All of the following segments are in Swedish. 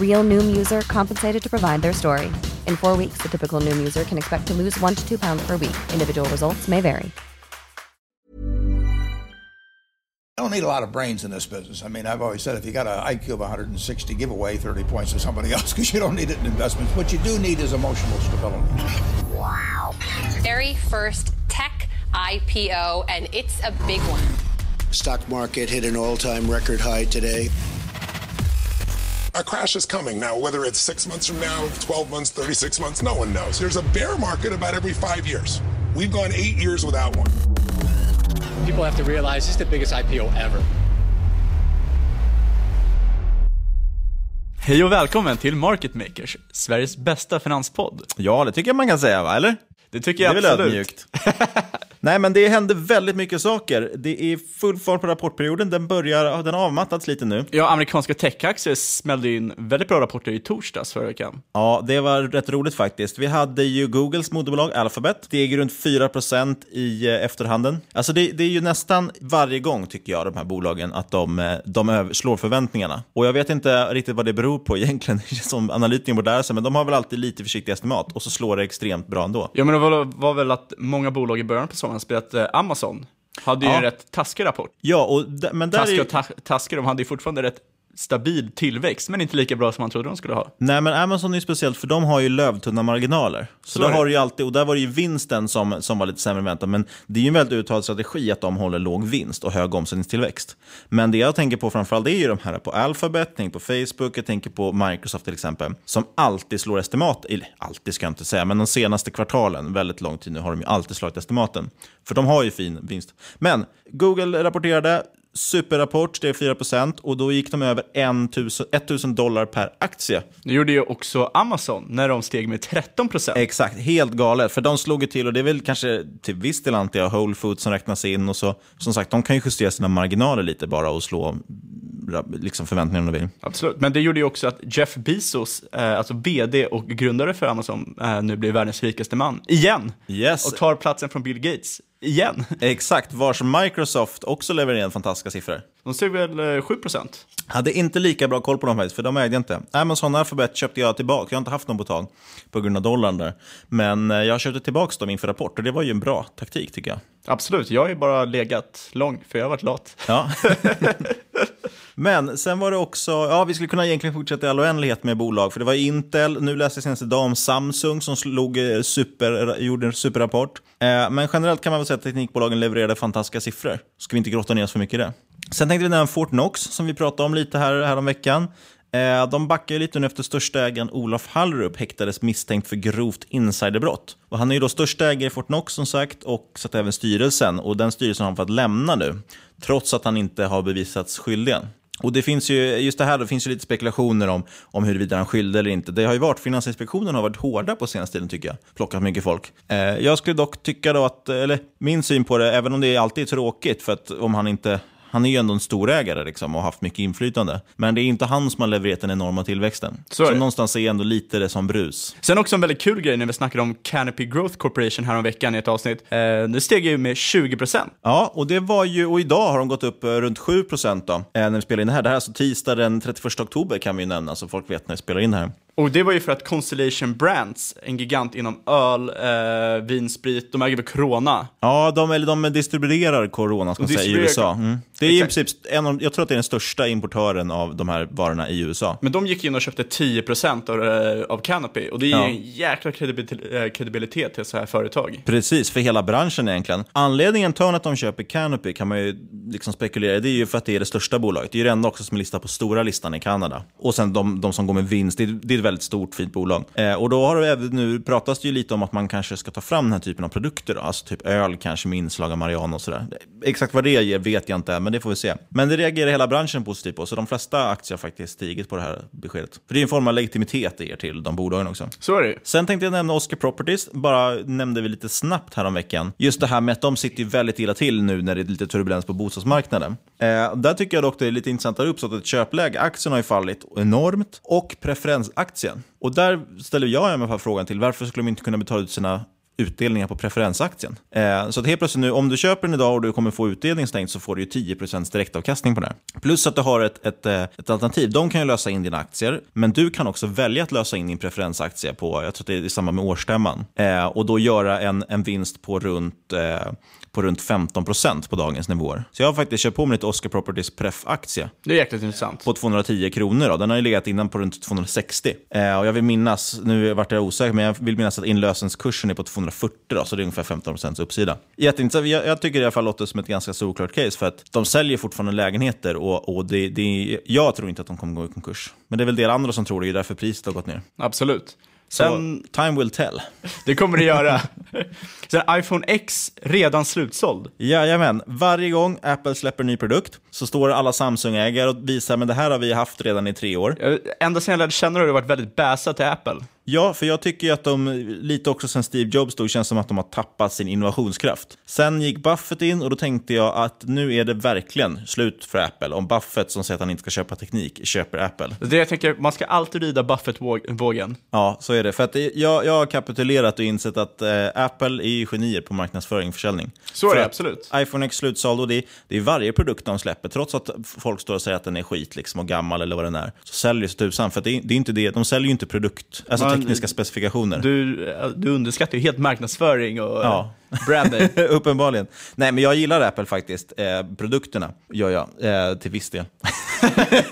Real Noom user compensated to provide their story. In four weeks, the typical Noom user can expect to lose one to two pounds per week. Individual results may vary. I don't need a lot of brains in this business. I mean, I've always said if you got an IQ of 160, give away 30 points to somebody else because you don't need it in investments. What you do need is emotional stability. Wow. Very first tech IPO, and it's a big one. Stock market hit an all-time record high today. A crash is coming. Now, whether it's six months from now, 12 months, 36 months, no one knows. There's a bear market about every five years. We've gone eight years without one. People have to realize this is the biggest IPO ever. Hej och välkommen till Market Makers, Sveriges bästa finanspodd. Ja, det tycker jag man kan säga, va? Eller? Det tycker jag det är absolut. väl ödmjukt. Nej, men det händer väldigt mycket saker. Det är full fart på rapportperioden. Den börjar, den har avmattats lite nu. Ja, amerikanska techaktier smällde in väldigt bra rapporter i torsdags förra veckan. Ja, det var rätt roligt faktiskt. Vi hade ju Googles moderbolag Alphabet. Det gick runt 4% i eh, efterhanden. Alltså det, det, är ju nästan varje gång, tycker jag, de här bolagen, att de, eh, de slår förväntningarna. Och jag vet inte riktigt vad det beror på egentligen, som analytiker borde lära sig, men de har väl alltid lite försiktiga estimat och så slår det extremt bra ändå. Ja, men det var, var väl att många bolag i början på sommaren spelat eh, Amazon hade ju Ja. en rätt taskig rapport. Ja, och men där är Taskig och ta taskig, de hade ju fortfarande rätt stabil tillväxt, men inte lika bra som man trodde de skulle ha. Nej, men Amazon är ju speciellt för de har ju lövtunna marginaler. Så, Så där har du ju alltid, och där var det ju vinsten som, som var lite sämre än väntat. Men det är ju en väldigt uttalad strategi att de håller låg vinst och hög omsättningstillväxt. Men det jag tänker på framförallt är ju de här på Alphabet, tänker på Facebook, jag tänker på Microsoft till exempel. Som alltid slår estimat, eller alltid ska jag inte säga, men de senaste kvartalen, väldigt lång tid nu, har de ju alltid slagit estimaten. För de har ju fin vinst. Men Google rapporterade superrapport, det är 4% och då gick de över 1000 1000 dollar per aktie. Det gjorde ju också Amazon när de steg med 13 procent. Exakt, helt galet. För de slog ju till, och det är väl kanske till viss del antar jag Whole Foods som räknas in. och så. Som sagt, de kan ju justera sina marginaler lite bara och slå liksom, förväntningarna om de vill. Absolut, men det gjorde ju också att Jeff Bezos, eh, alltså vd och grundare för Amazon, eh, nu blir världens rikaste man. Igen! Yes. Och tar platsen från Bill Gates. Igen! Exakt, vars Microsoft också levererar in fantastiska siffror. De steg väl eh, 7 procent. Hade inte lika bra koll på dem faktiskt, för de ägde jag inte. Amazon Alphabet köpte jag tillbaka. Jag har inte haft dem på tag på grund av dollarn där. Men eh, jag köpte tillbaka dem inför rapport och det var ju en bra taktik tycker jag. Absolut, jag har ju bara legat lång, för jag har varit lat. Ja. Men sen var det också, ja vi skulle kunna egentligen fortsätta i all oändlighet med bolag, för det var Intel, nu läste jag senast idag om Samsung som slog eh, super, gjorde en superrapport. Eh, men generellt kan man väl säga att teknikbolagen levererade fantastiska siffror. Ska vi inte grotta ner oss för mycket i det. Sen tänkte vi nämna Fortnox som vi pratade om lite här, här om veckan. Eh, de backar lite nu efter största ägaren Olof Hallrup häktades misstänkt för grovt insiderbrott. Och han är ju då största ägare i Fortnox som sagt och satt även styrelsen. Och den styrelsen har han fått lämna nu, trots att han inte har bevisats skyldig. Och det finns ju, just det här, då, finns ju lite spekulationer om, om huruvida han skyldig eller inte. Det har ju varit, Finansinspektionen har varit hårda på senaste tiden tycker jag. Plockat mycket folk. Eh, jag skulle dock tycka då att, eller min syn på det, även om det alltid är tråkigt, för att om han inte han är ju ändå en storägare liksom, och har haft mycket inflytande. Men det är inte han som har levererat den enorma tillväxten. Så, så någonstans är ändå lite det som brus. Sen också en väldigt kul grej när vi snackade om Canopy Growth Corporation här om veckan i ett avsnitt. Eh, det steg ju med 20%. Ja, och det var ju, och idag har de gått upp eh, runt 7% då, eh, när vi spelar in det här. Det här är alltså tisdag den 31 oktober kan vi ju nämna, så folk vet när vi spelar in det här. Och det var ju för att Constellation Brands, en gigant inom öl, eh, vinsprit, de äger väl Corona? Ja, de, eller de distribuerar Corona ska man säga, i USA. Mm. Det är Exakt. i princip, en av, jag tror att det är den största importören av de här varorna i USA. Men de gick in och köpte 10% av, eh, av Canopy och det ger ja. en jäkla kredibilitet, kredibilitet till så här företag. Precis, för hela branschen egentligen. Anledningen till att de köper Canopy kan man ju liksom spekulera det är ju för att det är det största bolaget. Det är ju det enda också som är listat på stora listan i Kanada. Och sen de, de som går med vinst, det, det är väldigt stort fint bolag. Eh, och då har det nu pratas det ju lite om att man kanske ska ta fram den här typen av produkter. Då. Alltså typ öl kanske med inslag av marijuana och sådär. Exakt vad det ger vet jag inte, men det får vi se. Men det reagerar hela branschen positivt på, så de flesta aktier har faktiskt stigit på det här beskedet. För det är en form av legitimitet det ger till de bolagen också. Så är det Sen tänkte jag nämna Oscar Properties, bara nämnde vi lite snabbt här om veckan. Just det här med att de sitter väldigt illa till nu när det är lite turbulens på bostadsmarknaden. Eh, där tycker jag dock det är lite intressant att det uppstått ett köpläge. Aktien har ju fallit enormt och preferensaktien och där ställer jag mig frågan till varför skulle de inte kunna betala ut sina utdelningar på preferensaktien. Eh, så att helt plötsligt nu, om du köper den idag och du kommer få utdelning stängt så får du ju 10% direktavkastning på den. Plus att du har ett, ett, eh, ett alternativ. De kan ju lösa in dina aktier, men du kan också välja att lösa in din preferensaktie på, jag tror att det är i samband med årsstämman, eh, och då göra en, en vinst på runt eh, på runt 15% på dagens nivåer. Så jag har faktiskt köpt på mig lite Oscar Properties pref-aktie. Det är jäkligt intressant. På 210 kronor. Då. Den har ju legat innan på runt 260. Eh, och jag vill minnas, nu vart jag osäker, men jag vill minnas att inlösenskursen är på 240, då, så det är ungefär 15% uppsida. Jätteintressant. Jag, jag tycker i alla fall låter som ett ganska solklart case, för att de säljer fortfarande lägenheter och, och det, det, jag tror inte att de kommer gå i konkurs. Men det är väl det andra som tror det, är därför priset har gått ner. Absolut. Sen, time will tell. Det kommer det göra. Sen iPhone X redan slutsåld. Jajamän. Varje gång Apple släpper en ny produkt så står alla Samsung-ägare och visar men det här har vi haft redan i tre år. Ända sedan jag lärde känna det har det varit väldigt bäsa till Apple. Ja, för jag tycker att de, lite också sen Steve Jobs dog, känns som att de har tappat sin innovationskraft. Sen gick Buffett in och då tänkte jag att nu är det verkligen slut för Apple. Om Buffett som säger att han inte ska köpa teknik köper Apple. Det jag tänker, man ska alltid rida Buffett-vågen. Ja, så är det. För att jag, jag har kapitulerat och insett att eh, Apple är genier på marknadsföring och försäljning. Så är det absolut. iPhone X slutsåld och det, det är varje produkt de släpper. Trots att folk står och säger att den är skit liksom, och gammal eller vad den är, så säljer det tusan. För det, det, är inte det, de säljer ju inte produkt. Alltså, Man tekniska specifikationer. Du, du underskattar ju helt marknadsföring och ja. branding. Uppenbarligen. Nej, men jag gillar Apple faktiskt. Eh, produkterna gör jag, eh, till viss del.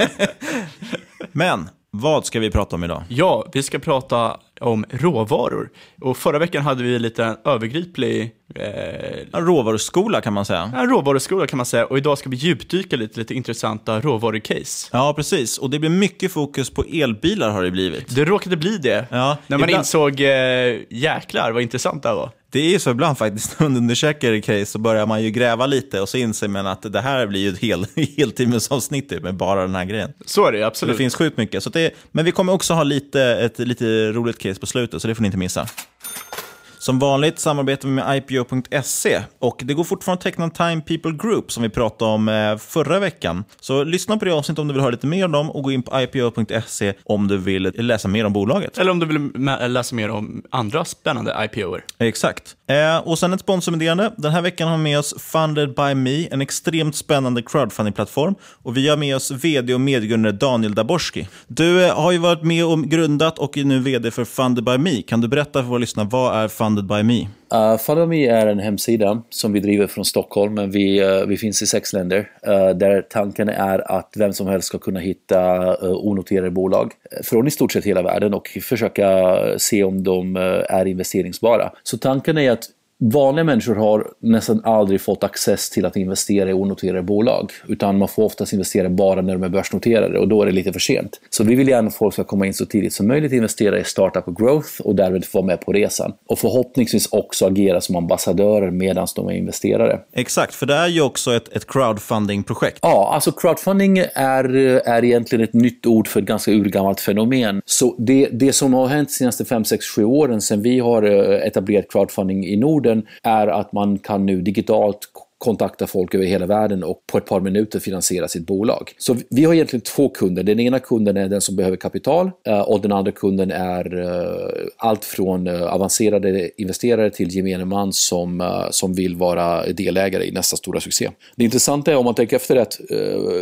men vad ska vi prata om idag? Ja, vi ska prata om råvaror. Och förra veckan hade vi lite en övergriplig... Eh, en råvaruskola kan man säga. En råvaruskola kan man säga. Och idag ska vi djupdyka lite, lite intressanta råvarucase. Ja, precis. Och det blir mycket fokus på elbilar har det blivit. Det råkade bli det. Ja, när man ibland... insåg, eh, jäklar vad intressant det var. Det är så ibland faktiskt, när man undersöker case så börjar man ju gräva lite och så inser man att det här blir ju ett hel, heltimmesavsnitt typ med bara den här grejen. Så är det absolut. Så det finns sjukt mycket. Så det, men vi kommer också ha lite, ett lite roligt case på slutet, så det får ni inte missa. Som vanligt samarbetar vi med IPO.se och det går fortfarande att teckna Time People Group som vi pratade om eh, förra veckan. Så lyssna på det avsnittet om du vill höra lite mer om dem och gå in på IPO.se om du vill läsa mer om bolaget. Eller om du vill läsa mer om andra spännande IPOer. Exakt. Eh, och sen ett sponsormeddelande. Den här veckan har vi med oss Funded by Me, en extremt spännande crowdfunding-plattform. Och vi har med oss vd och medgrundare Daniel Daborski. Du eh, har ju varit med och grundat och är nu vd för Funded by Me. Kan du berätta för våra lyssnare, vad är Funded by Me? Uh, Funded by Me är en hemsida som vi driver från Stockholm, men vi, uh, vi finns i sex länder. Uh, där tanken är att vem som helst ska kunna hitta uh, onoterade bolag från i stort sett hela världen och försöka se om de uh, är investeringsbara. Så tanken är att vanliga människor har nästan aldrig fått access till att investera i onoterade bolag. Utan man får oftast investera bara när de är börsnoterade och då är det lite för sent. Så vi vill gärna att folk ska komma in så tidigt som möjligt, investera i startup och growth och därmed få vara med på resan. Och förhoppningsvis också agera som ambassadörer medan de är investerare. Exakt, för det är ju också ett, ett crowdfunding-projekt. Ja, alltså crowdfunding är, är egentligen ett nytt ord för ett ganska urgammalt fenomen. Så det, det som har hänt de senaste 5, 6, 7 åren sedan vi har eh, etablerat crowdfunding i Norden är att man kan nu digitalt kontakta folk över hela världen och på ett par minuter finansiera sitt bolag. Så vi har egentligen två kunder. Den ena kunden är den som behöver kapital eh, och den andra kunden är eh, allt från eh, avancerade investerare till gemene man som, som vill vara delägare i nästa stora succé. Det intressanta är om man tänker efter att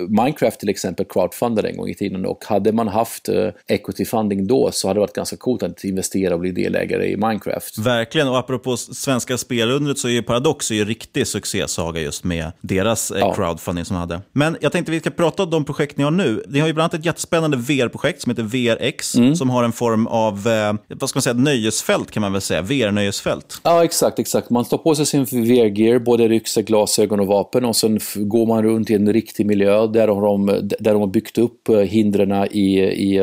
Minecraft till exempel crowdfundade en gång i tiden och hade man haft equity funding då så hade det varit ganska coolt att investera och bli delägare i Minecraft. Verkligen, och apropå svenska spelundret så är ju Paradox en riktig succé saga just med deras eh, ja. crowdfunding som de hade. Men jag tänkte vi ska prata om de projekt ni har nu. Ni har ju bland annat ett jättespännande VR-projekt som heter VRX, mm. som har en form av, eh, vad ska man säga, nöjesfält kan man väl säga, VR-nöjesfält. Ja, exakt, exakt. Man tar på sig sin VR-gear, både ryggsäck, glasögon och vapen och sen går man runt i en riktig miljö där de, där de har byggt upp eh, hindren i, i,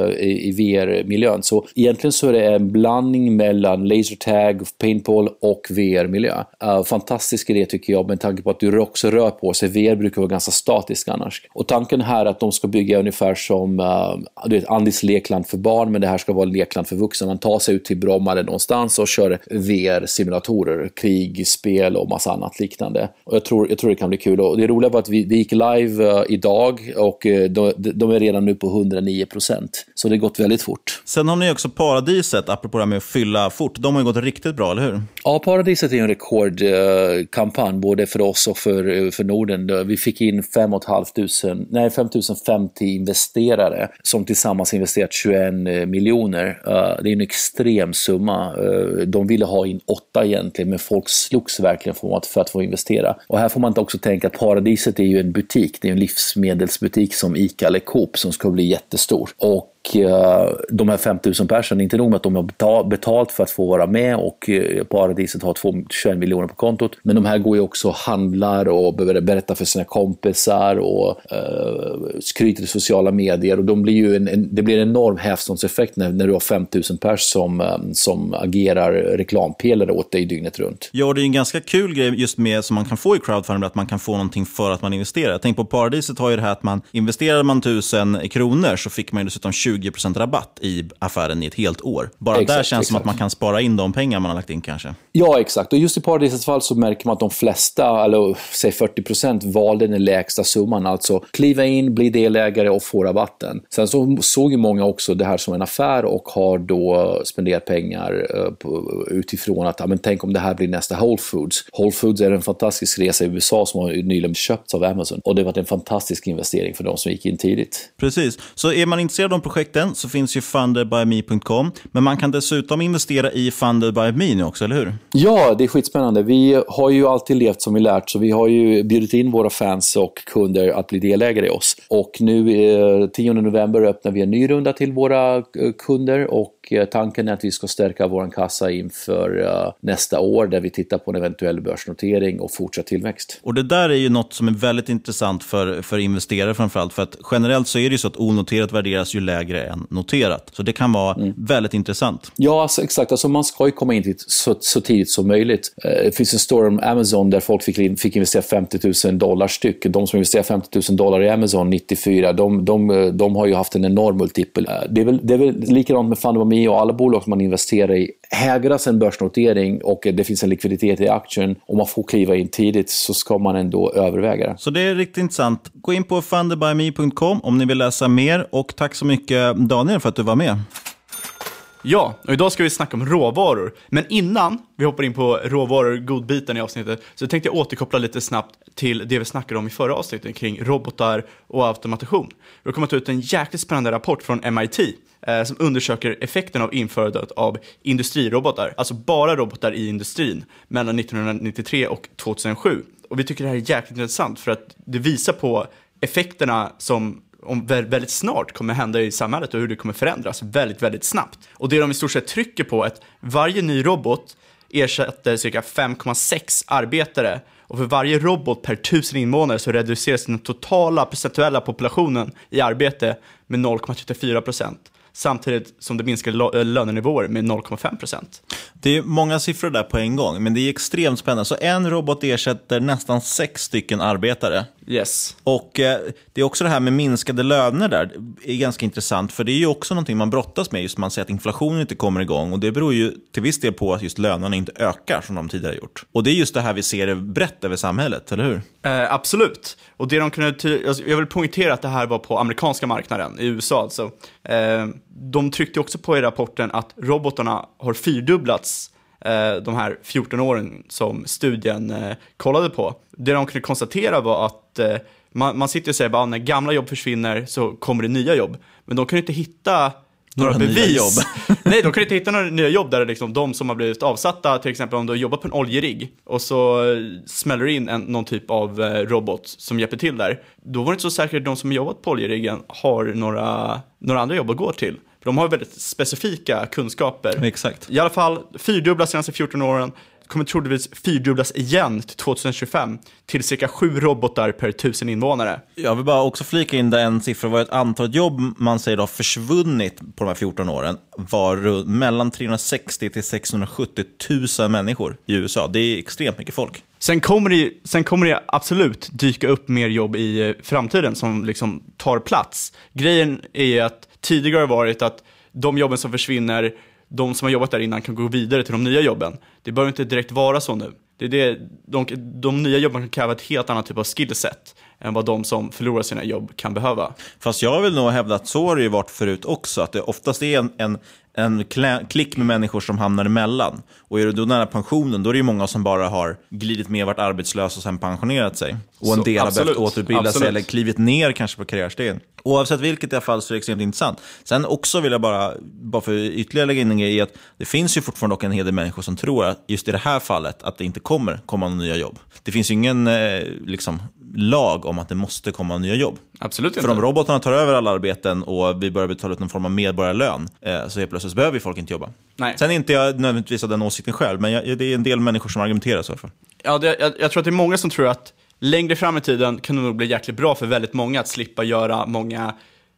i VR-miljön. Så egentligen så är det en blandning mellan lasertag, paintball och VR-miljö. Fantastisk idé tycker jag med tanke på att du också rör på sig. VR brukar vara ganska statisk annars. Och tanken här är att de ska bygga ungefär som uh, du vet, Andis lekland för barn, men det här ska vara lekland för vuxna. Man tar sig ut till Bromma eller någonstans och kör VR-simulatorer, krig, spel och massa annat liknande. Och jag tror, jag tror det kan bli kul. Och det roliga var att vi, det gick live uh, idag och uh, de, de, är redan nu på 109 procent. Så det har gått väldigt fort. Sen har ni också Paradiset, apropå det här med att fylla fort. De har ju gått riktigt bra, eller hur? Ja, Paradiset är en rekordkampanj, både för oss och för, eh, för Norden. Vi fick in 5 5050 investerare som tillsammans investerat 21 eh, miljoner. Eh, det är en extrem summa. De ville ha in 8 egentligen, men folk slogs verkligen för att, för att få investera. Och här får man inte också tänka att Paradiset är ju en butik, det är en livsmedelsbutik som ICA eller Coop som ska bli jättestor. Och Eh, de här 5000 personerna, inte nog med att de har betalt för att få vara med och eh, Paradiset har 21 miljoner på kontot. Men de här går ju också och handlar och behöver berätta för sina kompisar och uh, skryter i sociala medier. Och de blir ju en, en, det blir en enorm hävstångseffekt när, när du har 5000 personer som, eh, som agerar reklampelare åt dig dygnet runt. Ja, och det är en ganska kul grej just med som man kan få i crowdfunding, att man kan få någonting för att man investerar. Tänk på Paradiset har ju det här att man investerar man 1000 kronor så fick man dessutom 20 20% rabatt i affären i ett helt år. Bara exakt, där känns det som att man kan spara in de pengar man har lagt in kanske. Ja, exakt. Och just i Paradisets fall så märker man att de flesta, eller säg 40%, valde den lägsta summan. Alltså kliva in, bli delägare och få rabatten. Sen så såg ju många också det här som en affär och har då spenderat pengar uh, utifrån att, ja, men tänk om det här blir nästa Whole Foods. Whole Foods är en fantastisk resa i USA som har nyligen köpts av Amazon. Och det var en fantastisk investering för de som gick in tidigt. Precis. Så är man intresserad av projekt projekten så finns ju fundedbyme.com. Men man kan dessutom investera i Funderbyme nu också, eller hur? Ja, det är skitspännande. Vi har ju alltid levt som vi lärt, så vi har ju bjudit in våra fans och kunder att bli delägare i oss. Och nu eh, 10 november öppnar vi en ny runda till våra eh, kunder och eh, tanken är att vi ska stärka vår kassa inför uh, nästa år där vi tittar på en eventuell börsnotering och fortsatt tillväxt. Och det där är ju något som är väldigt intressant för, för investerare framförallt. För att generellt så är det ju så att onoterat värderas ju lägre än noterat. Så det kan vara mm. väldigt intressant. Ja, alltså, exakt. Alltså, man ska ju komma in så, så tidigt som möjligt. Eh, det finns en story om Amazon där folk fick, fick investera 50 000 dollar styck. De som investerar 50 000 dollar i Amazon 94, de, de, de har ju haft en enorm multipel. Eh, det är väl, det är väl likadant med ekonomi och alla bolag som man investerar i. Hägras en börsnotering och det finns en likviditet i aktien och man får kliva in tidigt så ska man ändå överväga det. Så det är riktigt intressant. Gå in på funderbyme.com om ni vill läsa mer och tack så mycket Daniel för att du var med. Ja, och idag ska vi snacka om råvaror. Men innan vi hoppar in på råvaror, godbiten i avsnittet, så tänkte jag återkoppla lite snabbt till det vi snackade om i förra avsnittet kring robotar och automation. Det har kommit ut en jäkligt spännande rapport från MIT eh, som undersöker effekten av införandet av industrirobotar, alltså bara robotar i industrin, mellan 1993 och 2007. Och vi tycker det här är jäkligt intressant för att det visar på effekterna som om väldigt snart kommer hända i samhället och hur det kommer förändras väldigt, väldigt snabbt. Och det de i stort sett trycker på är att varje ny robot ersätter cirka 5,6 arbetare och för varje robot per tusen invånare så reduceras den totala procentuella populationen i arbete med 0,34 procent samtidigt som det minskar eh, lönenivåer med 0,5 procent. Det är många siffror där på en gång, men det är extremt spännande. Så en robot ersätter nästan sex stycken arbetare. Yes. Och eh, det är också det här med minskade löner där, är ganska intressant. För det är ju också någonting man brottas med, just man säger att inflationen inte kommer igång. Och det beror ju till viss del på att just lönerna inte ökar som de tidigare gjort. Och det är just det här vi ser brett över samhället, eller hur? Eh, absolut. Och det de kunde alltså, jag vill poängtera att det här var på amerikanska marknaden, i USA alltså. Eh, de tryckte också på i rapporten att robotarna har fyrdubblats de här 14 åren som studien eh, kollade på. Det de kunde konstatera var att eh, man, man sitter och säger att när gamla jobb försvinner så kommer det nya jobb. Men de kunde inte hitta några, Några bevis. jobb. Nej, de kunde inte hitta några nya jobb där liksom de som har blivit avsatta, till exempel om du har jobbat på en oljerigg och så eh, smäller in en, någon typ av eh, robot som hjälper till där. Då var det inte så säkert att de som har jobbat på oljeriggen har några, några andra jobb att gå till. För de har väldigt specifika kunskaper. Exakt. I alla fall fyrdubblas senaste 14 åren, kommer troligtvis fyrdubblas igen till 2025 till cirka sju robotar per tusen invånare. Jag vill bara också flika in där en siffra var ett antal jobb man säger har försvunnit på de här 14 åren var mellan 360 till 670 000 människor i USA. Det är extremt mycket folk. Sen kommer, det, sen kommer det absolut dyka upp mer jobb i eh, framtiden som liksom tar plats. Grejen är att tidigare har det varit att de jobben som försvinner, de som har jobbat där innan kan gå vidare till de nya jobben. Det behöver inte direkt vara så nu. Det är det, de, de nya jobben kan kräva ett helt annat typ av skillset än vad de som förlorar sina jobb kan behöva. Fast jag vill nog hävda att så har det ju varit förut också. Att det oftast är en, en, en klick med människor som hamnar emellan. Och är du då nära pensionen, då är det ju många som bara har glidit med, varit arbetslös och sen pensionerat sig. Och en Så, del har behövt absolut. återutbilda sig Absolut. eller klivit ner kanske på karriärstegen. Oavsett vilket i alla fall så är det extremt intressant. Sen också vill jag bara, bara för ytterligare lägga in en grej, i att det finns ju fortfarande dock en hel del människor som tror att just i det här fallet att det inte kommer komma några nya jobb. Det finns ju ingen eh, liksom, lag om att det måste komma nya jobb. Absolut För inte. om robotarna tar över alla arbeten och vi börjar betala ut någon form av medborgarlön eh, så helt plötsligt behöver folk inte jobba. Nej. Sen är inte jag nödvändigtvis av den åsikten själv, men jag, det är en del människor som argumenterar så i alla fall. Ja, det, jag, jag tror att det är många som tror att längre fram i tiden kan det nog bli jäkligt bra för väldigt många att slippa göra många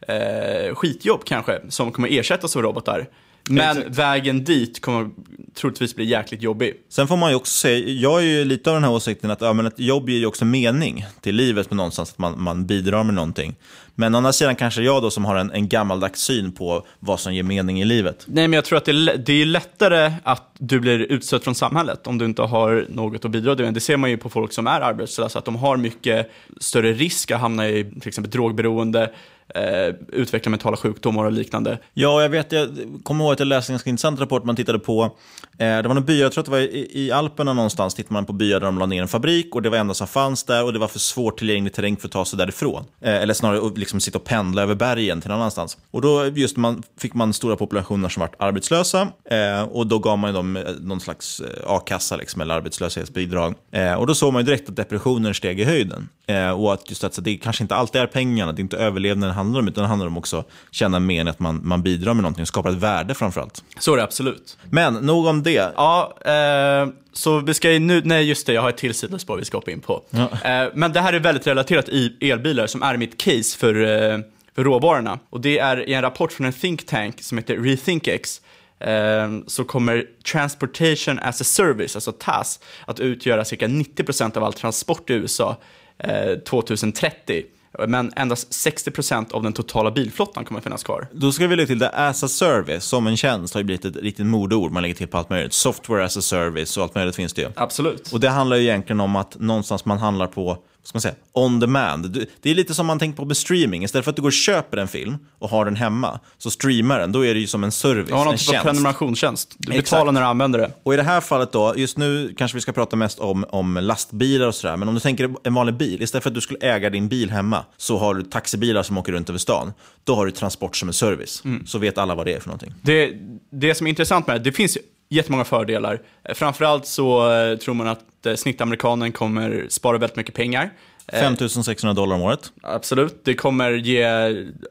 eh, skitjobb kanske, som kommer ersättas av robotar. Men Exakt. vägen dit kommer troligtvis bli jäkligt jobbig. Sen får man ju också säga, jag är ju lite av den här åsikten att, ja, men ett jobb ger ju också mening till livet med någonstans, att man, man bidrar med någonting. Men å andra sidan kanske jag då som har en, en gammaldags syn på vad som ger mening i livet. Nej, men jag tror att det är, det är lättare att du blir utstött från samhället om du inte har något att bidra med. Det ser man ju på folk som är arbetslösa, att de har mycket större risk att hamna i till exempel drogberoende, eh, utveckla mentala sjukdomar och liknande. Ja, jag vet, jag kommer ihåg att jag läste en ganska intressant rapport man tittade på. Eh, det var någon by, jag tror att det var i, i Alperna någonstans, tittade man på byar där de la ner en fabrik och det var enda som fanns där och det var för svårt tillgänglig terräng för att ta sig därifrån. Eh, eller snarare liksom sitta och pendla över bergen till någon annanstans. Och då just man, fick man stora populationer som varit arbetslösa eh, och då gav man dem någon slags a-kassa liksom, eller arbetslöshetsbidrag. Och då såg man direkt att depressionen steg i höjden. Och att just att det kanske inte alltid är pengarna, det är inte överlevnaden det handlar om, utan det handlar om också känna med att man, man bidrar med någonting och skapar ett värde framförallt. Så är det absolut. Men nog om det. Ja, eh, så vi ska nu, nej just det, jag har ett till sidospår vi ska hoppa in på. Eh, men det här är väldigt relaterat i elbilar som är mitt case för, eh, för råvarorna. Och det är i en rapport från en think tank som heter RethinkX. Eh, så kommer Transportation as a Service, alltså TAS, att utgöra cirka 90% av all transport i USA eh, 2030. Men endast 60% av den totala bilflottan kommer att finnas kvar. Då ska vi lägga till det as a service, som en tjänst, har ju blivit ett riktigt modord. Man lägger till på allt möjligt. Software as a service och allt möjligt finns det ju. Absolut. Och det handlar ju egentligen om att någonstans man handlar på, ska man säga, on demand. Du- Det är lite som man tänker på med streaming. Istället för att du går och köper en film och har den hemma, så streamar den. Då är det ju som en service, Ja, någon en typ av tjänst. prenumerationstjänst. Du Exakt. betalar när du använder det. Och i det här fallet då, just nu kanske vi ska prata mest om, om lastbilar och sådär, men om du tänker en vanlig bil, istället för att du skulle äga din bil hemma, så har du taxibilar som åker runt över stan. Då har du transport som en service. Mm. Så vet alla vad det är för någonting. Det, det som är intressant med det, det finns jättemånga fördelar. Eh, Framförallt så eh, tror man att eh, snittamerikanen kommer spara väldigt mycket pengar. 5 600 dollar om året. Absolut. Det kommer ge,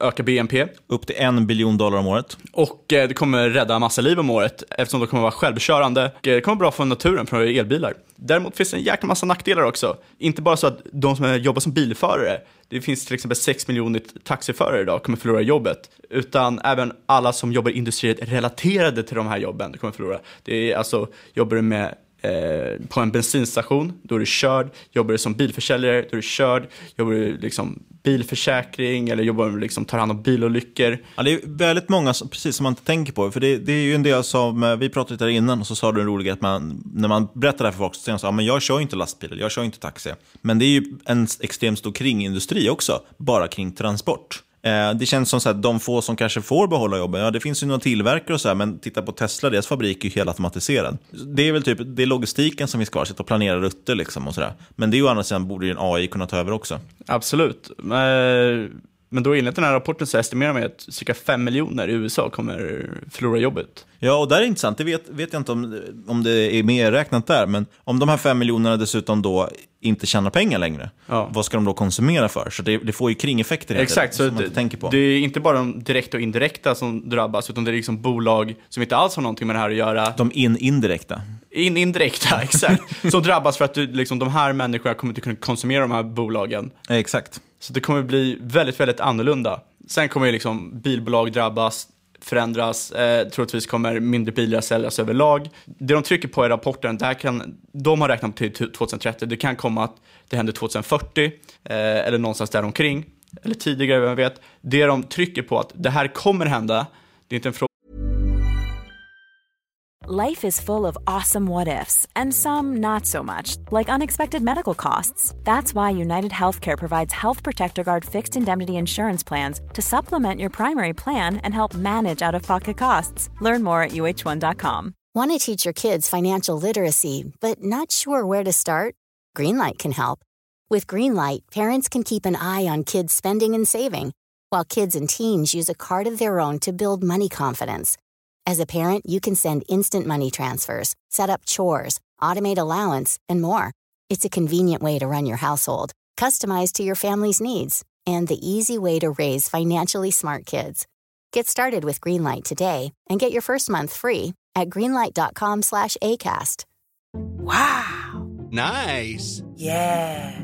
öka BNP. Upp till en biljon dollar om året. Och det kommer rädda massa liv om året eftersom de kommer vara självkörande. Det kommer vara bra för naturen för elbilar. Däremot finns det en jäkla massa nackdelar också. Inte bara så att de som jobbar som bilförare, det finns till exempel 6 miljoner taxiförare idag, kommer förlora jobbet. Utan även alla som jobbar industriellt relaterade till de här jobben kommer förlora. Det är alltså, jobbar du med eh, på en bensinstation, då är du körd. Jobbar du som bilförsäljare, då är du körd. Jobbar du liksom bilförsäkring eller jobbar du liksom tar hand om bilolyckor. Ja, det är väldigt många, som- precis som man inte tänker på. För det, det är ju en del som, eh, vi pratade lite där innan och så sa du en rolig att man, när man berättar det här för folk så säger de så här, "Ja, men jag kör inte lastbil, jag kör inte taxi. Men det är ju en extremt stor kringindustri också, bara kring transport. Eh, det känns som att de få som kanske får behålla jobben, ja det finns ju några tillverkare och så här, men titta på Tesla, deras fabrik är ju helt automatiserad. Det är väl typ, det är logistiken som finns kvar, sitta och planera rutter liksom och sådär. Men det är ju å andra sidan borde ju en AI kunna ta över också. Absolut. Men, men då enligt den här rapporten så estimerar man att cirka 5 miljoner i USA kommer förlora jobbet. Ja, och där är det intressant. Det vet, vet jag inte om, om det är medräknat där, men om de här fem miljonerna dessutom då inte tjänar pengar längre, vad ska de då konsumera för? Så det, det får ju kringeffekter Exakt, så som man det, inte tänker på. det är inte bara de direkta och indirekta som drabbas, utan det är liksom bolag som inte alls har någonting med det här att göra. De in, indirekta. In, indirekta, exakt. som drabbas för att du, liksom, de här människorna kommer inte kunna konsumera de här bolagen. Exakt. Så det kommer bli väldigt, väldigt annorlunda. Sen kommer ju liksom bilbolag drabbas, förändras, eh, troligtvis kommer mindre bilar säljas överlag. Det de trycker på i rapporten, det här kan, de har räknat till 2030, det kan komma att det händer 2040 eh, eller någonstans däromkring, eller tidigare, vem vet. Det de trycker på att det här kommer hända, det är inte en fråga Life is full of awesome what ifs, and some not so much, like unexpected medical costs. That's why United Healthcare provides Health Protector Guard fixed indemnity insurance plans to supplement your primary plan and help manage out of pocket costs. Learn more at uh1.com. Want to teach your kids financial literacy, but not sure where to start? Greenlight can help. With Greenlight, parents can keep an eye on kids' spending and saving, while kids and teens use a card of their own to build money confidence. As a parent, you can send instant money transfers, set up chores, automate allowance, and more. It's a convenient way to run your household, customized to your family's needs, and the easy way to raise financially smart kids. Get started with Greenlight today and get your first month free at greenlight.com slash ACAST. Wow. Nice. Yeah.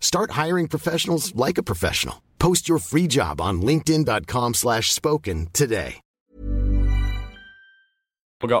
Start hiring professionals like a professional. Post your free job on linkedin.com slash spoken today.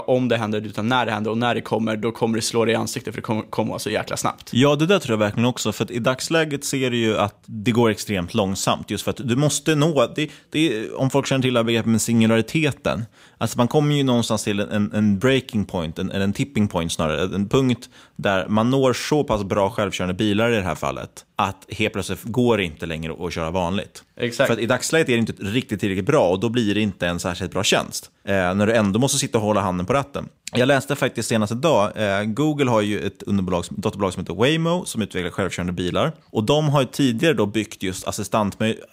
om det händer, utan när det händer och när det kommer, då kommer det slå dig i ansiktet för det kommer komma så jäkla snabbt. Ja, det där tror jag verkligen också. För att i dagsläget ser du ju att det går extremt långsamt. Just för att du måste nå, det, det, om folk känner till det här begreppet med singulariteten. Alltså man kommer ju någonstans till en, en breaking point, en, eller en tipping point snarare. En punkt där man når så pass bra självkörande bilar i det här fallet. Att helt plötsligt går det inte längre att köra vanligt. Exakt. För i dagsläget är det inte riktigt tillräckligt bra och då blir det inte en särskilt bra tjänst. Eh, när du ändå måste sitta och hålla handen på ratten. Jag läste faktiskt senast idag, eh, Google har ju ett underbolag, dotterbolag som heter Waymo som utvecklar självkörande bilar. Och de har ju tidigare då byggt just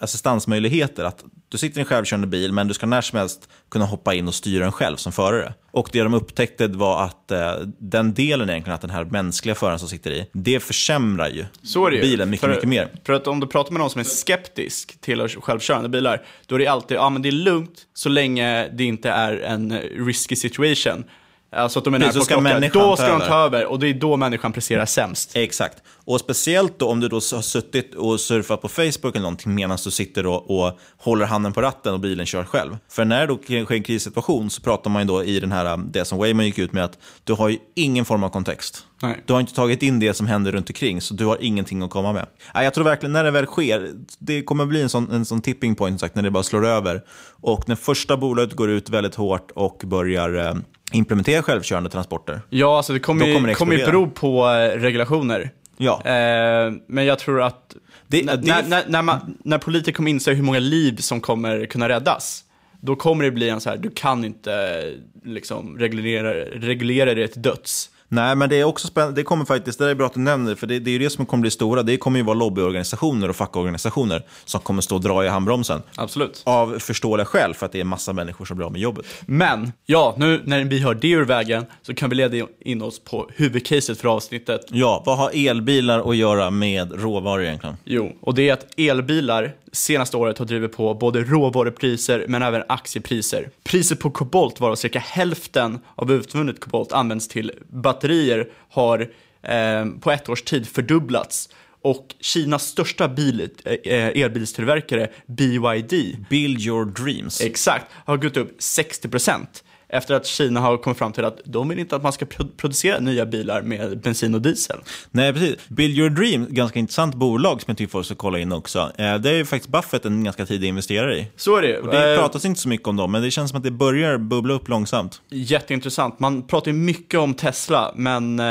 assistansmöjligheter. Att du sitter i en självkörande bil men du ska när som helst kunna hoppa in och styra den själv som förare. Och det de upptäckte var att eh, den delen egentligen, att den här mänskliga föraren som sitter i, det försämrar ju, Så är det ju. bilen mycket, för, mycket mer. För att om du pratar med någon som är skeptisk till självkörande bilar, då är det alltid, ja men det är lugnt så länge det inte är en risky situation. Alltså att de är nära Precis, på klockan. Då ska de ta över och det är då människan presterar sämst. Exakt. Och speciellt då om du då har suttit och surfat på Facebook eller någonting medan du sitter och, och håller handen på ratten och bilen kör själv. För när det då sker en krissituation så pratar man ju då i den här, det som Wayman gick ut med att du har ju ingen form av kontext. Nej. Du har inte tagit in det som händer runt omkring, så du har ingenting att komma med. Jag tror verkligen när det väl sker, det kommer bli en sån, en sån tipping point sagt, när det bara slår över. Och när första bolaget går ut väldigt hårt och börjar eh, implementera självkörande transporter. Ja, alltså det kommer, kommer det kommer ju bero på eh, regulationer. Ja. Eh, men jag tror att Det- när, det- när, när, man, när politiker kommer inse hur många liv som kommer kunna räddas, då kommer det bli en så här, du kan inte liksom reglera, reglera det till döds. Nej, men det är också spännande. Det kommer faktiskt, det är bra att du nämner för det, det är ju det som kommer bli stora. Det kommer ju vara lobbyorganisationer och fackorganisationer som kommer stå och dra i handbromsen. Absolut. Av förståeliga skäl, för att det är massa människor som blir av med jobbet. Men, ja, nu när vi har det ur vägen så kan vi leda in oss på huvudcaset för avsnittet. Ja, vad har elbilar att göra med råvaror egentligen? Jo, och det är att elbilar senaste året har drivit på både råvarupriser men även aktiepriser. Priset på kobolt, varav cirka hälften av utvunnet kobolt används till batterier, har eh, på ett års tid fördubblats. Och Kinas största bil, eh, elbilstillverkare, BYD, Build your dreams. Exakt, har gått upp 60% efter att Kina har kommit fram till att de vill inte att man ska pro- producera nya bilar med bensin och diesel. Nej, precis. Build your dreams, ganska intressant bolag som jag tycker folk ska kolla in också. Eh, Det är ju faktiskt Buffett en ganska tidig investerare i. Så är det ju. Och det Eh, pratas inte så mycket om dem, men det känns som att det börjar bubbla upp långsamt. Jätteintressant. Man pratar ju mycket om Tesla, men eh,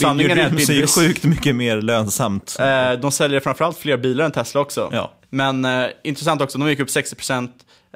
sanningen är att det är sjukt mycket mer lönsamt. Eh, de säljer framförallt fler bilar än Tesla också. Ja. Men eh, intressant också, de gick upp 60%.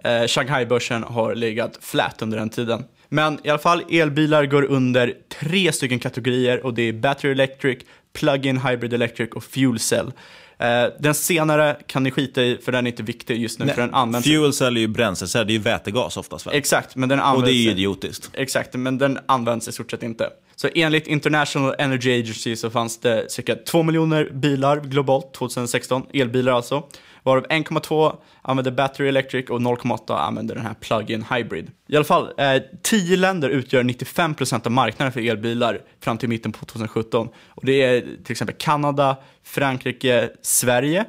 Eh, Shanghai-börsen har legat flat under den tiden. Men i alla fall, elbilar går under tre stycken kategorier och det är Battery Electric, Plug-in Hybrid Electric och Fuel Cell. Eh, den senare kan ni skita i för den är inte viktig just nu för den används Fuel cell är ju bränslecell, det är ju vätegas oftast väl? Exakt, men den Och används... det är ju idiotiskt. Exakt, men den används i stort sett inte. Så enligt International Energy Agency så fanns det cirka 2 miljoner bilar globalt 2016, elbilar alltså. Varav 1,2 använder battery electric och 0,8 använder den här plug-in hybrid. I alla fall, eh, 10 länder utgör 95% av marknaden för elbilar fram till mitten på 2017. Och det är till exempel Kanada, Frankrike, Sverige,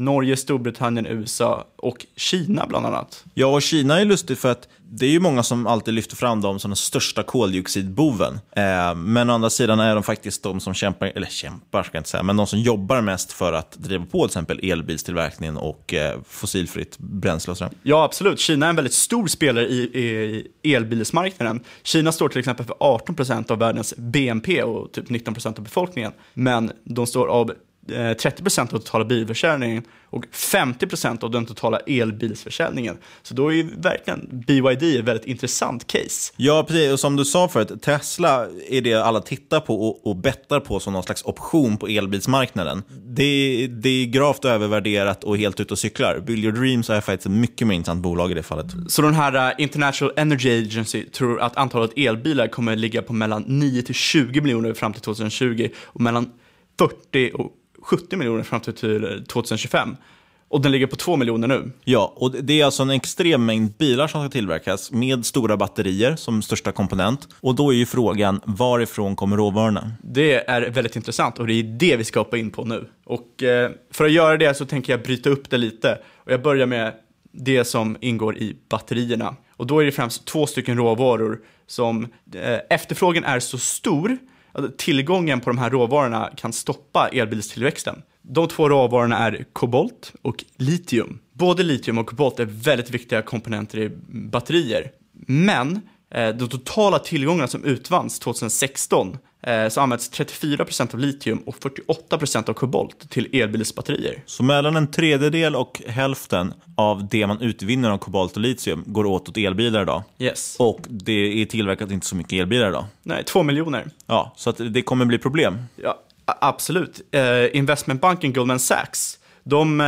Norge, Storbritannien, USA och Kina bland annat. Ja, och Kina är lustigt för att det är ju många som alltid lyfter fram dem som den största koldioxidboven. Eh, men å andra sidan är de faktiskt de som kämpar, eller kämpar ska jag inte säga, men de som jobbar mest för att driva på till exempel elbilstillverkningen och eh, fossilfritt bränsle och sådär. Ja, absolut. Kina är en väldigt stor spelare i, i elbilsmarknaden. Kina står till exempel för 18% av världens BNP och typ 19% av befolkningen. Men de står av 30% av totala bilförsäljningen och 50% av den totala elbilsförsäljningen. Så då är ju verkligen BYD ett väldigt intressant case. Ja, precis. Och som du sa förut, Tesla är det alla tittar på och, och bettar på som någon slags option på elbilsmarknaden. Det, är- det är gravt övervärderat och helt ute och cyklar. Build your dreams är faktiskt ett mycket mer intressant bolag i det fallet. Så den här eh, International Energy Agency tror att antalet elbilar kommer ligga på mellan 9 till 20 miljoner fram till 2020 och mellan 40 och 70 miljoner fram till till 2025. Och den ligger på 2 miljoner nu. Ja, och det är alltså en extrem mängd bilar som ska tillverkas med stora batterier som största komponent. Och då är ju frågan, varifrån kommer råvarorna? Det är väldigt intressant och det är det vi ska hoppa in på nu. Och eh, för att göra det så tänker jag bryta upp det lite. Och jag börjar med det som ingår i batterierna. Och då är det främst två stycken råvaror som eh, efterfrågan är så stor Alltså, tillgången på de här råvarorna kan stoppa elbilstillväxten. De två råvarorna är kobolt och litium. Både litium och kobolt är väldigt viktiga komponenter i batterier. Men eh, de totala tillgångarna som utvanns 2016 så används 34% av litium och 48% av kobolt till elbilsbatterier. Så mellan en tredjedel och hälften av det man utvinner av kobolt och litium går åt åt elbilar idag. Yes. Och det är tillverkat inte så mycket elbilar idag. Nej, två miljoner. Ja, så att det kommer bli problem. Ja, absolut. Eh, investmentbanken Goldman Sachs, de eh,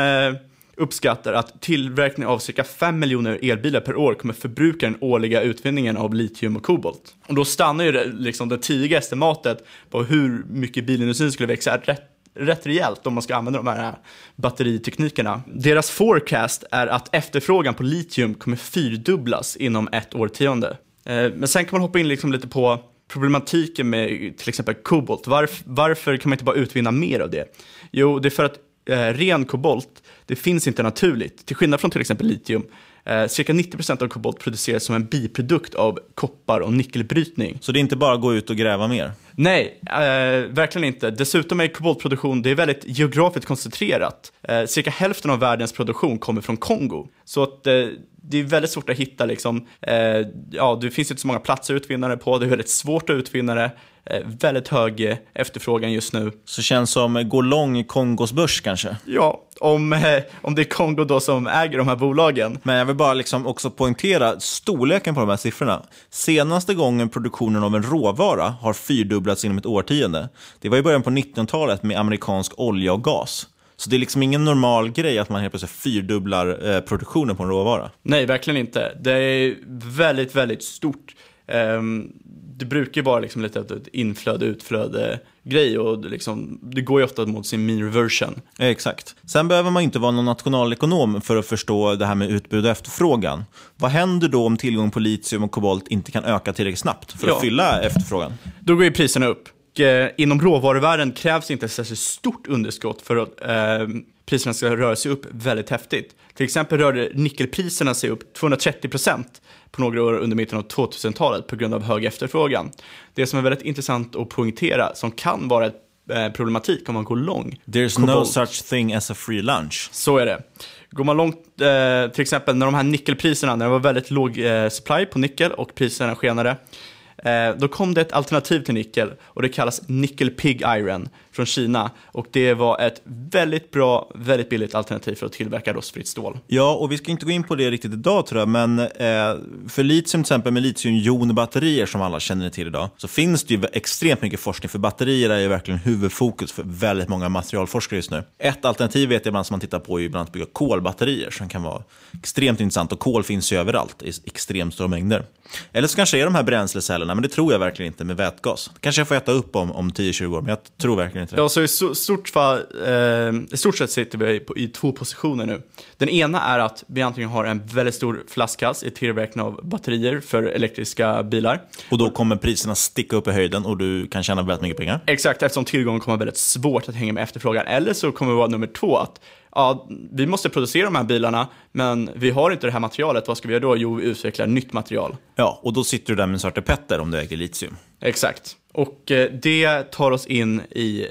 uppskattar att tillverkning av cirka 5 miljoner elbilar per år kommer förbruka den årliga utvinningen av litium och kobolt. Och då stannar ju det, liksom det tidiga estimatet på hur mycket bilindustrin skulle växa rätt rätt rejält om man ska använda de här batteriteknikerna. Deras forecast är att efterfrågan på litium kommer fyrdubblas inom ett årtionde. Eh, men sen kan man hoppa in liksom lite på problematiken med till exempel kobolt. Varf, varför kan man inte bara utvinna mer av det? Jo, det är för att eh, ren kobolt, det finns inte naturligt. Till skillnad från till exempel litium. Eh, cirka 90% av kobolt produceras som en biprodukt av koppar och nickelbrytning. Så det är inte bara att gå ut och gräva mer? Nej, eh, verkligen inte. Dessutom är koboltproduktion det är väldigt geografiskt koncentrerat. Eh, cirka hälften av världens produktion kommer från Kongo. Så att, eh, det är väldigt svårt att hitta, liksom, eh, ja, det finns inte så många platser att utvinna det på, det är väldigt svårt att utvinna det. Eh, väldigt hög efterfrågan just nu. Så känns som gå lång i Kongos börs kanske? Ja, om, eh, om det är Kongo då som äger de här bolagen. Men jag vill bara liksom också poängtera storleken på de här siffrorna. Senaste gången produktionen av en råvara har fyrdubblats inom ett årtionde, det var i början på 1900-talet med amerikansk olja och gas. Så det är liksom ingen normal grej att man helt plötsligt fyrdubblar eh, produktionen på en råvara. Nej, verkligen inte. Det är väldigt, väldigt stort. Ehm, det brukar vara liksom lite ett inflöde, utflöde grej och liksom, det går ju ofta mot sin mean reversion. Exakt. Sen behöver man inte vara någon nationalekonom för att förstå det här med utbud och efterfrågan. Vad händer då om tillgång på litium och kobolt inte kan öka tillräckligt snabbt för att Ja. fylla efterfrågan? Då går ju priserna upp. Och, eh, inom råvaruvärlden krävs inte ett särskilt stort underskott för att eh, priserna ska röra sig upp väldigt häftigt. Till exempel rörde nickelpriserna sig upp 230% på några år under mitten av 2000-talet på grund av hög efterfrågan. Det som är väldigt intressant att poängtera, som kan vara ett eh, problematik om man går lång. There's no such thing as a free lunch. Så är det. Går man långt, eh, till exempel när de här nickelpriserna, när det var väldigt låg eh, supply på nickel och priserna skenade, Eh, då kom det ett alternativ till nickel och det kallas nickel pig iron från Kina. Och det var ett väldigt bra, väldigt billigt alternativ för att tillverka rostfritt stål. Ja, och vi ska inte gå in på det riktigt idag tror jag, men eh, för litium till exempel med litiumjonbatterier som alla känner till idag, så finns det ju extremt mycket forskning, för batterier är ju verkligen huvudfokus för väldigt många materialforskare just nu. Ett alternativ vet jag ibland som man tittar på är ju bland annat att bygga kolbatterier som kan vara extremt intressant och kol finns ju överallt i extremt stora mängder. Eller så kanske det är de här bränslecellerna, men det tror jag verkligen inte med vätgas. Det kanske jag får äta upp om, om 10-20 år, men jag tror verkligen inte det. Ja, så i stort, fall, eh, i stort sett sitter vi på, i två positioner nu. Den ena är att vi antingen har en väldigt stor flaskhals i tillverkning av batterier för elektriska bilar. Och då kommer priserna sticka upp i höjden och du kan tjäna väldigt mycket pengar. Exakt, eftersom tillgången kommer vara väldigt svårt att hänga med efterfrågan. Eller så kommer det vara nummer två, att ja, vi måste producera de här bilarna, men vi har inte det här materialet. Vad ska vi göra då? Jo, vi utvecklar nytt material. Ja, och då sitter du där med Svarte Petter om du äger litium. Exakt. Och eh, det tar oss in i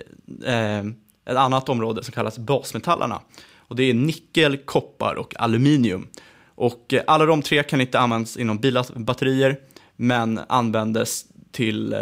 eh, ett annat område som kallas basmetallerna. Och det är nickel, koppar och aluminium. Och eh, alla de tre kan inte användas inom bilars batterier, men användes till eh,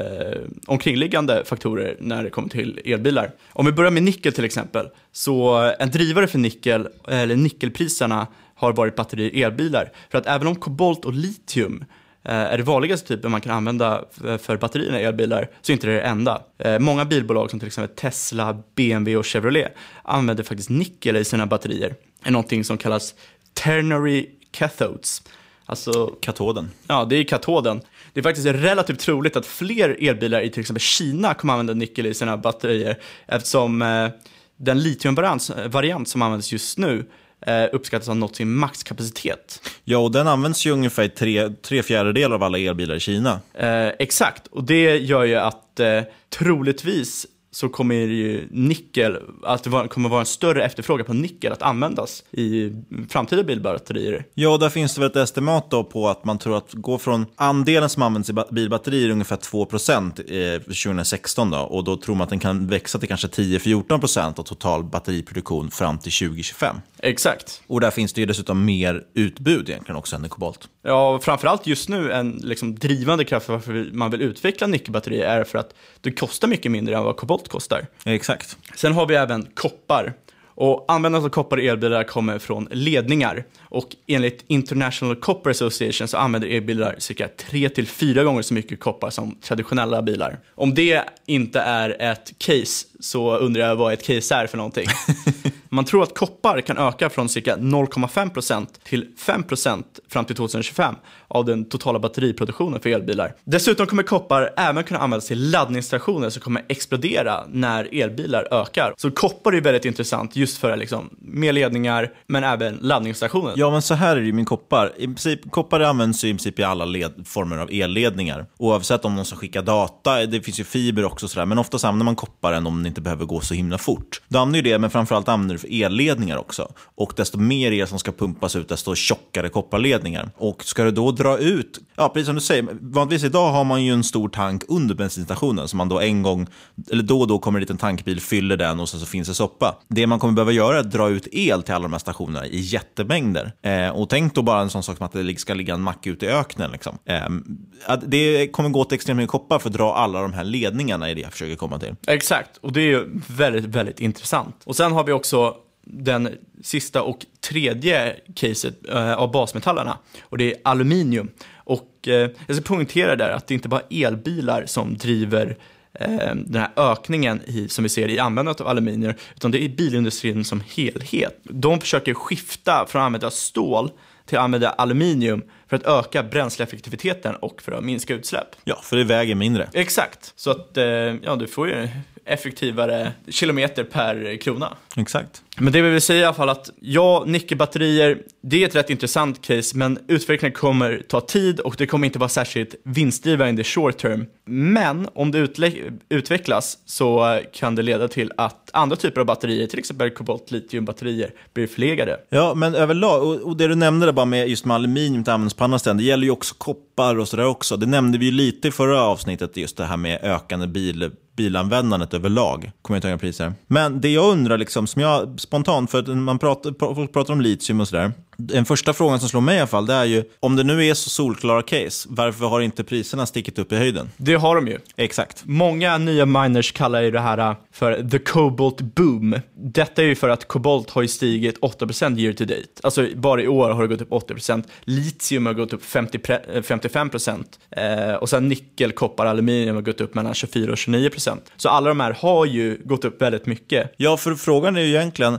omkringliggande faktorer när det kommer till elbilar. Om vi börjar med nickel till exempel, så en drivare för nickel, eller nickelpriserna, har varit batterier i elbilar. För att även om kobolt och litium eh, är det vanligaste typen man kan använda för batterierna i elbilar, så är inte det det enda. Eh, Många bilbolag som till exempel Tesla, BMW och Chevrolet använder faktiskt nickel i sina batterier. Det är någonting som kallas ternary cathodes. Alltså, Katoden. Ja, det är katoden. Det är faktiskt relativt troligt att fler elbilar i till exempel Kina kommer använda nickel i sina batterier eftersom eh, den litiumvariant variant som används just nu eh, uppskattas ha nått sin maxkapacitet. Ja, och den används ju ungefär i tre, tre fjärdedelar av alla elbilar i Kina. Eh, exakt, och det gör ju att eh, troligtvis så kommer ju nickel, att det kommer vara en större efterfrågan på nickel att användas i framtida bilbatterier. Ja, där finns det väl ett estimat då på att man tror att gå från andelen som används i bilbatterier ungefär 2% eh, 2016 då, och då tror man att den kan växa till kanske 10-14% av total batteriproduktion fram till 2025. Exakt. Och där finns det ju dessutom mer utbud egentligen också än i kobolt. Ja, framförallt just nu en liksom, drivande kraft för varför man vill utveckla nickelbatterier är för att det kostar mycket mindre än vad kobolt kostar. Exakt. Sen har vi även koppar. Och användandet av koppar i elbilar kommer från ledningar. Och enligt International Copper Association så använder elbilar cirka 3-4 gånger så mycket koppar som traditionella bilar. Om det inte är ett case så undrar jag vad ett case är för någonting. Man tror att koppar kan öka från cirka 0,5% till 5% fram till 2025 av den totala batteriproduktionen för elbilar. Dessutom kommer koppar även kunna användas till laddningsstationer som kommer explodera när elbilar ökar. Så koppar är väldigt intressant just för liksom, mer ledningar men även laddningsstationer. Ja, men så här är det ju med koppar. I princip, koppar används ju i princip i alla led, former av elledningar. Oavsett om de ska skicka data, det finns ju fiber också sådär, men oftast använder man kopparen om det inte behöver gå så himla fort. Du använder ju det, men framförallt använder du för elledningar också. Och desto mer el som ska pumpas ut, desto tjockare kopparledningar. Och ska du då dra ut, ja precis som du säger, vanligtvis idag har man ju en stor tank under bensinstationen som man då en gång, eller då och då kommer en liten tankbil, fyller den och sen så finns det soppa. Det man kommer behöva göra är att dra ut el till alla de här stationerna i jättemängder. Eh, och tänk då bara en sån sak som att det ska ligga en mack ute i öknen. Liksom. Eh, det kommer gå åt extremt mycket koppar för att dra alla de här ledningarna i det jag försöker komma till. Exakt, och det är ju väldigt, väldigt intressant. Och sen har vi också den sista och tredje caset eh, av basmetallerna och det är aluminium. Och eh, jag ska poängtera där att det inte bara är elbilar som driver eh, den här ökningen i, som vi ser i användandet av aluminium, utan det är bilindustrin som helhet. De försöker skifta från att använda stål till att använda aluminium för att öka bränsleeffektiviteten och för att minska utsläpp. Ja, för det väger mindre. Exakt, så att eh, ja, du får ju effektivare kilometer per krona. Exakt. Men det vi vill säga i alla fall att ja, nickelbatterier, det är ett rätt intressant case, men utvecklingen kommer ta tid och det kommer inte vara särskilt vinstdrivande short term. Men om det utvecklas så kan det leda till att andra typer av batterier, till exempel kobolt litiumbatterier, blir förlegade. Ja, men överlag, och, och det du nämnde där bara med just med aluminium används på andra ställen, det gäller ju också koppar och sådär också. Det nämnde vi ju lite i förra avsnittet, just det här med ökande bil bilanvändandet överlag. Kommer jag inte ihåg priser. Men det jag undrar, liksom, som jag spontant, för att man pratar, folk pratar om litium och sådär. Den första frågan som slår mig i alla fall, det är ju, om det nu är så solklara case, varför har inte priserna stickit upp i höjden? Det har de ju. Exakt. Många nya miners kallar ju det här för the cobalt boom. Detta är ju för att kobolt har ju stigit 8% year to date. Alltså bara i år har det gått upp 80%. Litium har gått upp 50, 55%. Eh, och sen nickel, koppar, aluminium har gått upp mellan 24 och 29%. Så alla de här har ju gått upp väldigt mycket. Ja, för frågan är ju egentligen,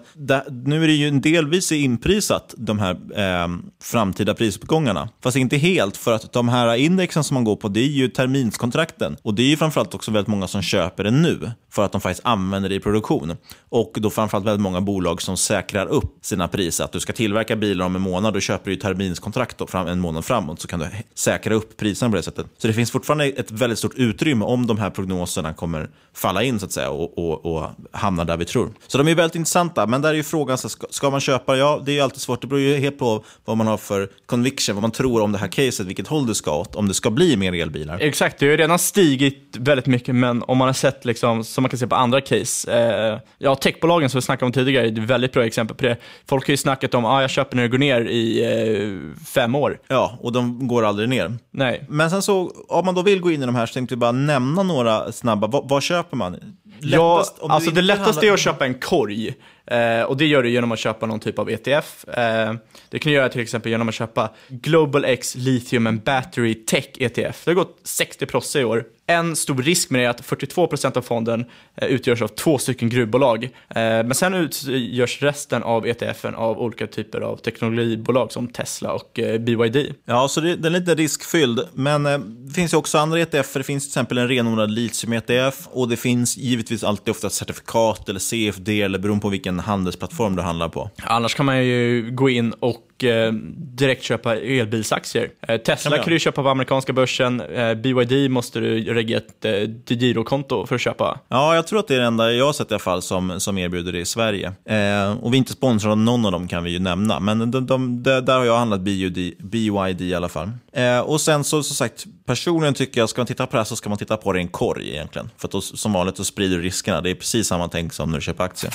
nu är det ju delvis inprisat, de här eh, framtida prisuppgångarna. Fast inte helt, för att de här indexen som man går på, det är ju terminskontrakten. Och det är ju framförallt också väldigt många som köper det nu, för att de faktiskt använder det i produktion. Och då framförallt väldigt många bolag som säkrar upp sina priser. Att du ska tillverka bilar om en månad, då köper du terminskontrakt då, fram, en månad framåt, så kan du säkra upp priserna på det sättet. Så det finns fortfarande ett väldigt stort utrymme om de här prognoserna kommer falla in så att säga och, och, och hamna där vi tror. Så de är väldigt intressanta, men där är ju frågan, så ska, ska man köpa? Ja, det är ju alltid svårt. Det beror ju helt på vad man har för conviction, vad man tror om det här caset, vilket håll det ska åt, om det ska bli mer elbilar. Exakt, det har ju redan stigit väldigt mycket, men om man har sett, liksom, som man kan se på andra case, eh, ja, techbolagen som vi snackade om tidigare är ett väldigt bra exempel på det. Folk har ju snackat om, ah, jag köper när det går ner i eh, fem år. Ja, och de går aldrig ner. Nej. Men sen så, om man då vill gå in i de här så tänkte vi bara nämna några snabba, vad, vad köper man? Lättast, ja, alltså det lättaste handlar... är att köpa en korg. Eh, och det gör du genom att köpa någon typ av ETF. Eh, det kan du göra till exempel genom att köpa Global X Lithium and Battery Tech ETF. Det har gått 60 prosse i år. En stor risk med det är att 42% av fonden eh, utgörs av två stycken gruvbolag. Eh, men sen utgörs resten av ETFen av olika typer av teknologibolag som Tesla och eh, BYD. Ja, så det, den är lite riskfylld. Men det finns ju också andra ETF. Det finns till exempel en renodlad litium-ETF och det finns givetvis alltid ofta certifikat eller CFD eller beroende på vilken vilken handelsplattform du handlar på. Annars kan man ju gå in och eh, direkt köpa elbilsaktier. Eh, Tesla kan, kan du köpa på amerikanska börsen. Eh, BYD måste du regga ett eh, girokonto för att köpa. Ja, jag tror att det är det enda jag har sett i alla fall som, som erbjuder det i Sverige. Eh, och vi är inte sponsrade av någon av dem kan vi ju nämna. Men de, de, de, där har jag handlat BYD, BYD i alla fall. Och sen så, som sagt, personligen tycker jag, ska man titta på det här så ska man titta på det i en korg egentligen. För att då, som vanligt så sprider du riskerna. Det är precis samma tänk som när du köper aktier.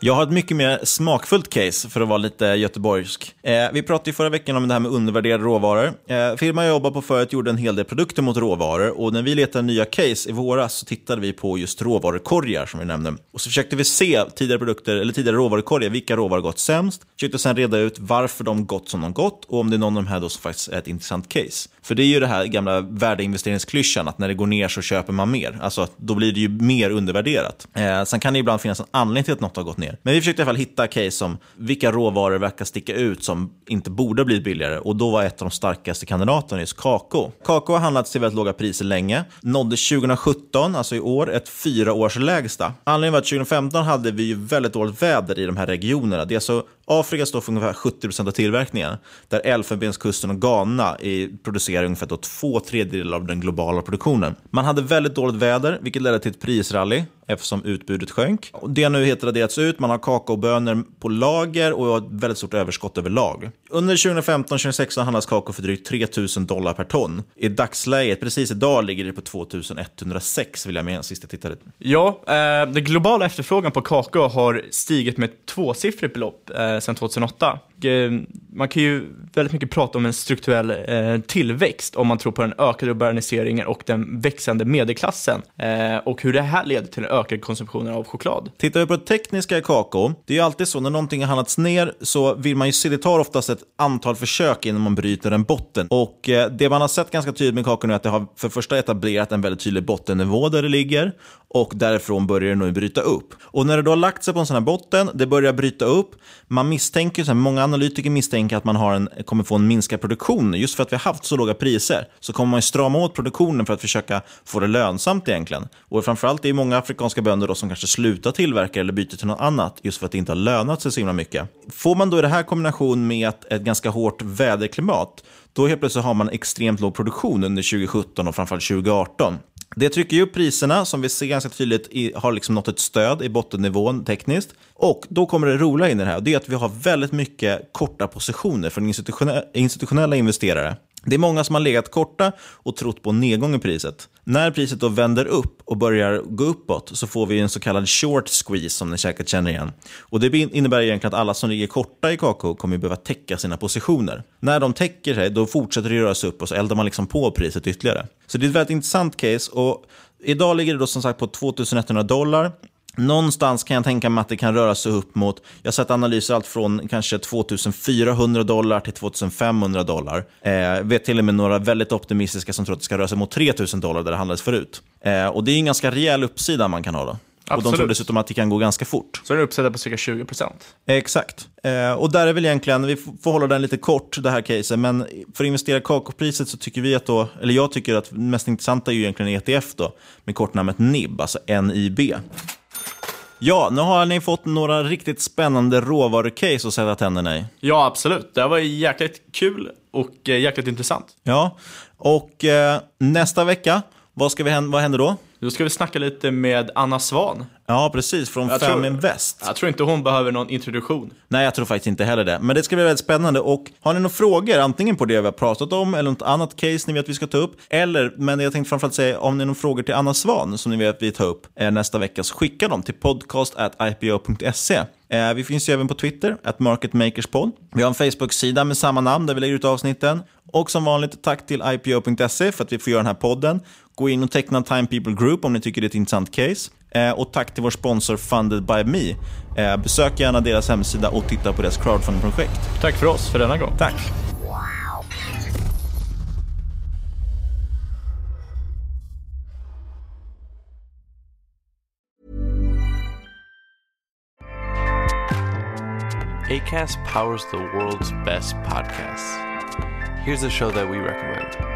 Jag har ett mycket mer smakfullt case för att vara lite göteborgsk. Eh, vi pratade i förra veckan om det här med undervärderade råvaror. Eh, firman jag jobbar på förut gjorde en hel del produkter mot råvaror och när vi letade nya case i våras så tittade vi på just råvarukorgar som vi nämnde. Och så försökte vi se tidigare produkter, eller tidigare råvarukorgar, vilka råvaror gått sämst. Försökte sedan reda ut varför de gått som de gått och om det är någon av de här då som faktiskt är ett intressant case. För det är ju det här gamla värdeinvesteringsklyschan att när det går ner så köper man mer. Alltså då blir det ju mer undervärderat. Eh, sen kan det ibland finnas en anledning till att något har gått ner. Men vi försökte i alla fall hitta case som vilka råvaror verkar sticka ut som inte borde blivit billigare. Och då var ett av de starkaste kandidaterna just kakao. Kakao har handlats till väldigt låga priser länge. Nådde 2017, alltså i år, ett fyra års lägsta. Anledningen var att 2015 hade vi ju väldigt dåligt väder i de här regionerna. Det är Afrika står för ungefär 70% av tillverkningen, där Elfenbenskusten och Ghana producerar ungefär då två tredjedelar av den globala produktionen. Man hade väldigt dåligt väder, vilket ledde till ett prisrally eftersom utbudet sjönk. Det har nu helt raderats ut, man har kakaobönor på lager och ett väldigt stort överskott överlag. Under 2015-2016 handlas kakao för drygt 3000 dollar per ton. I dagsläget, precis idag, ligger det på 2106. vill jag minnas sist jag tittade. Ja, eh, den globala efterfrågan på kakao har stigit med ett tvåsiffrigt belopp eh, sedan 2008. Eh, man kan ju väldigt mycket prata om en strukturell eh, tillväxt om man tror på den ökade urbaniseringen och den växande medelklassen eh, och hur det här leder till en ökad konsumtion av choklad. Tittar vi på det tekniska i kakao, det är ju alltid så när någonting har handlats ner så vill man ju se, det tar oftast ett antal försök innan man bryter en botten. Och eh, det man har sett ganska tydligt med kakao är att det har för första etablerat en väldigt tydlig bottennivå där det ligger och därifrån börjar det nu bryta upp. Och när det då har lagt sig på en sån här botten, det börjar bryta upp, man misstänker, så här, många analytiker misstänker att man har en, kommer få en minskad produktion. Just för att vi har haft så låga priser så kommer man strama åt produktionen för att försöka få det lönsamt egentligen. Och framförallt är det många afrikanska bönder då som kanske slutar tillverka eller byter till något annat just för att det inte har lönat sig så himla mycket. Får man då i det här kombination med ett, ett ganska hårt väderklimat, då helt plötsligt har man extremt låg produktion under 2017 och framförallt 2018. Det trycker ju upp priserna som vi ser ganska tydligt i, har liksom nått ett stöd i bottennivån tekniskt. Och då kommer det roliga in i det här. Det är att vi har väldigt mycket korta positioner från institutionella investerare. Det är många som har legat korta och trott på nedgång i priset. När priset då vänder upp och börjar gå uppåt så får vi en så kallad short squeeze som ni säkert känner igen. Och Det innebär egentligen att alla som ligger korta i kakao kommer behöva täcka sina positioner. När de täcker sig då fortsätter det röra sig upp och så eldar man liksom på priset ytterligare. Så det är ett väldigt intressant case. och Idag ligger det då som sagt på 2100 dollar. Någonstans kan jag tänka mig att det kan röra sig upp mot, jag har sett analyser allt från kanske 2400 dollar till 2500 dollar. Eh, vet till och med några väldigt optimistiska som tror att det ska röra sig mot 3000 dollar där det handlades förut. Eh, och det är en ganska rejäl uppsida man kan ha då. Absolut. Och de tror dessutom att det kan gå ganska fort. Så är det uppsida på cirka 20 procent? Exakt. Eh, och där är väl egentligen, vi får hålla den lite kort, det här caset, men för att investera i kakaopriset så tycker vi att då, eller jag tycker att mest intressanta är ju egentligen ETF då, med kortnamnet NIB, alltså NIB. Ja, nu har ni fått några riktigt spännande råvarucase att sätta tänderna i. Ja, absolut. Det var jäkligt kul och eh, jäkligt intressant. Ja, och eh, nästa vecka, vad, ska vi, vad händer då? Då ska vi snacka lite med Anna Svan. Ja, precis. Från jag Fem Invest. Jag tror inte hon behöver någon introduktion. Nej, jag tror faktiskt inte heller det. Men det ska bli väldigt spännande. Och har ni några frågor, antingen på det vi har pratat om eller något annat case ni vet att vi ska ta upp. Eller, men jag tänkte framförallt säga, om ni har några frågor till Anna Svan som ni vet att vi tar upp eh, nästa vecka, så skicka dem till podcast.ipo.se. Eh, vi finns ju även på Twitter, at marketmakerspod. Vi har en Facebook-sida med samma namn där vi lägger ut avsnitten. Och som vanligt, tack till ipo.se för att vi får göra den här podden. Gå in och teckna Time People Group om ni tycker det är ett intressant case. Eh, och tack till vår sponsor Funded by Me. Eh, besök gärna deras hemsida och titta på deras crowdfunding-projekt. Tack för oss för denna gång. Tack. ACAST powers the world's best podcasts. Here's a show that we recommend.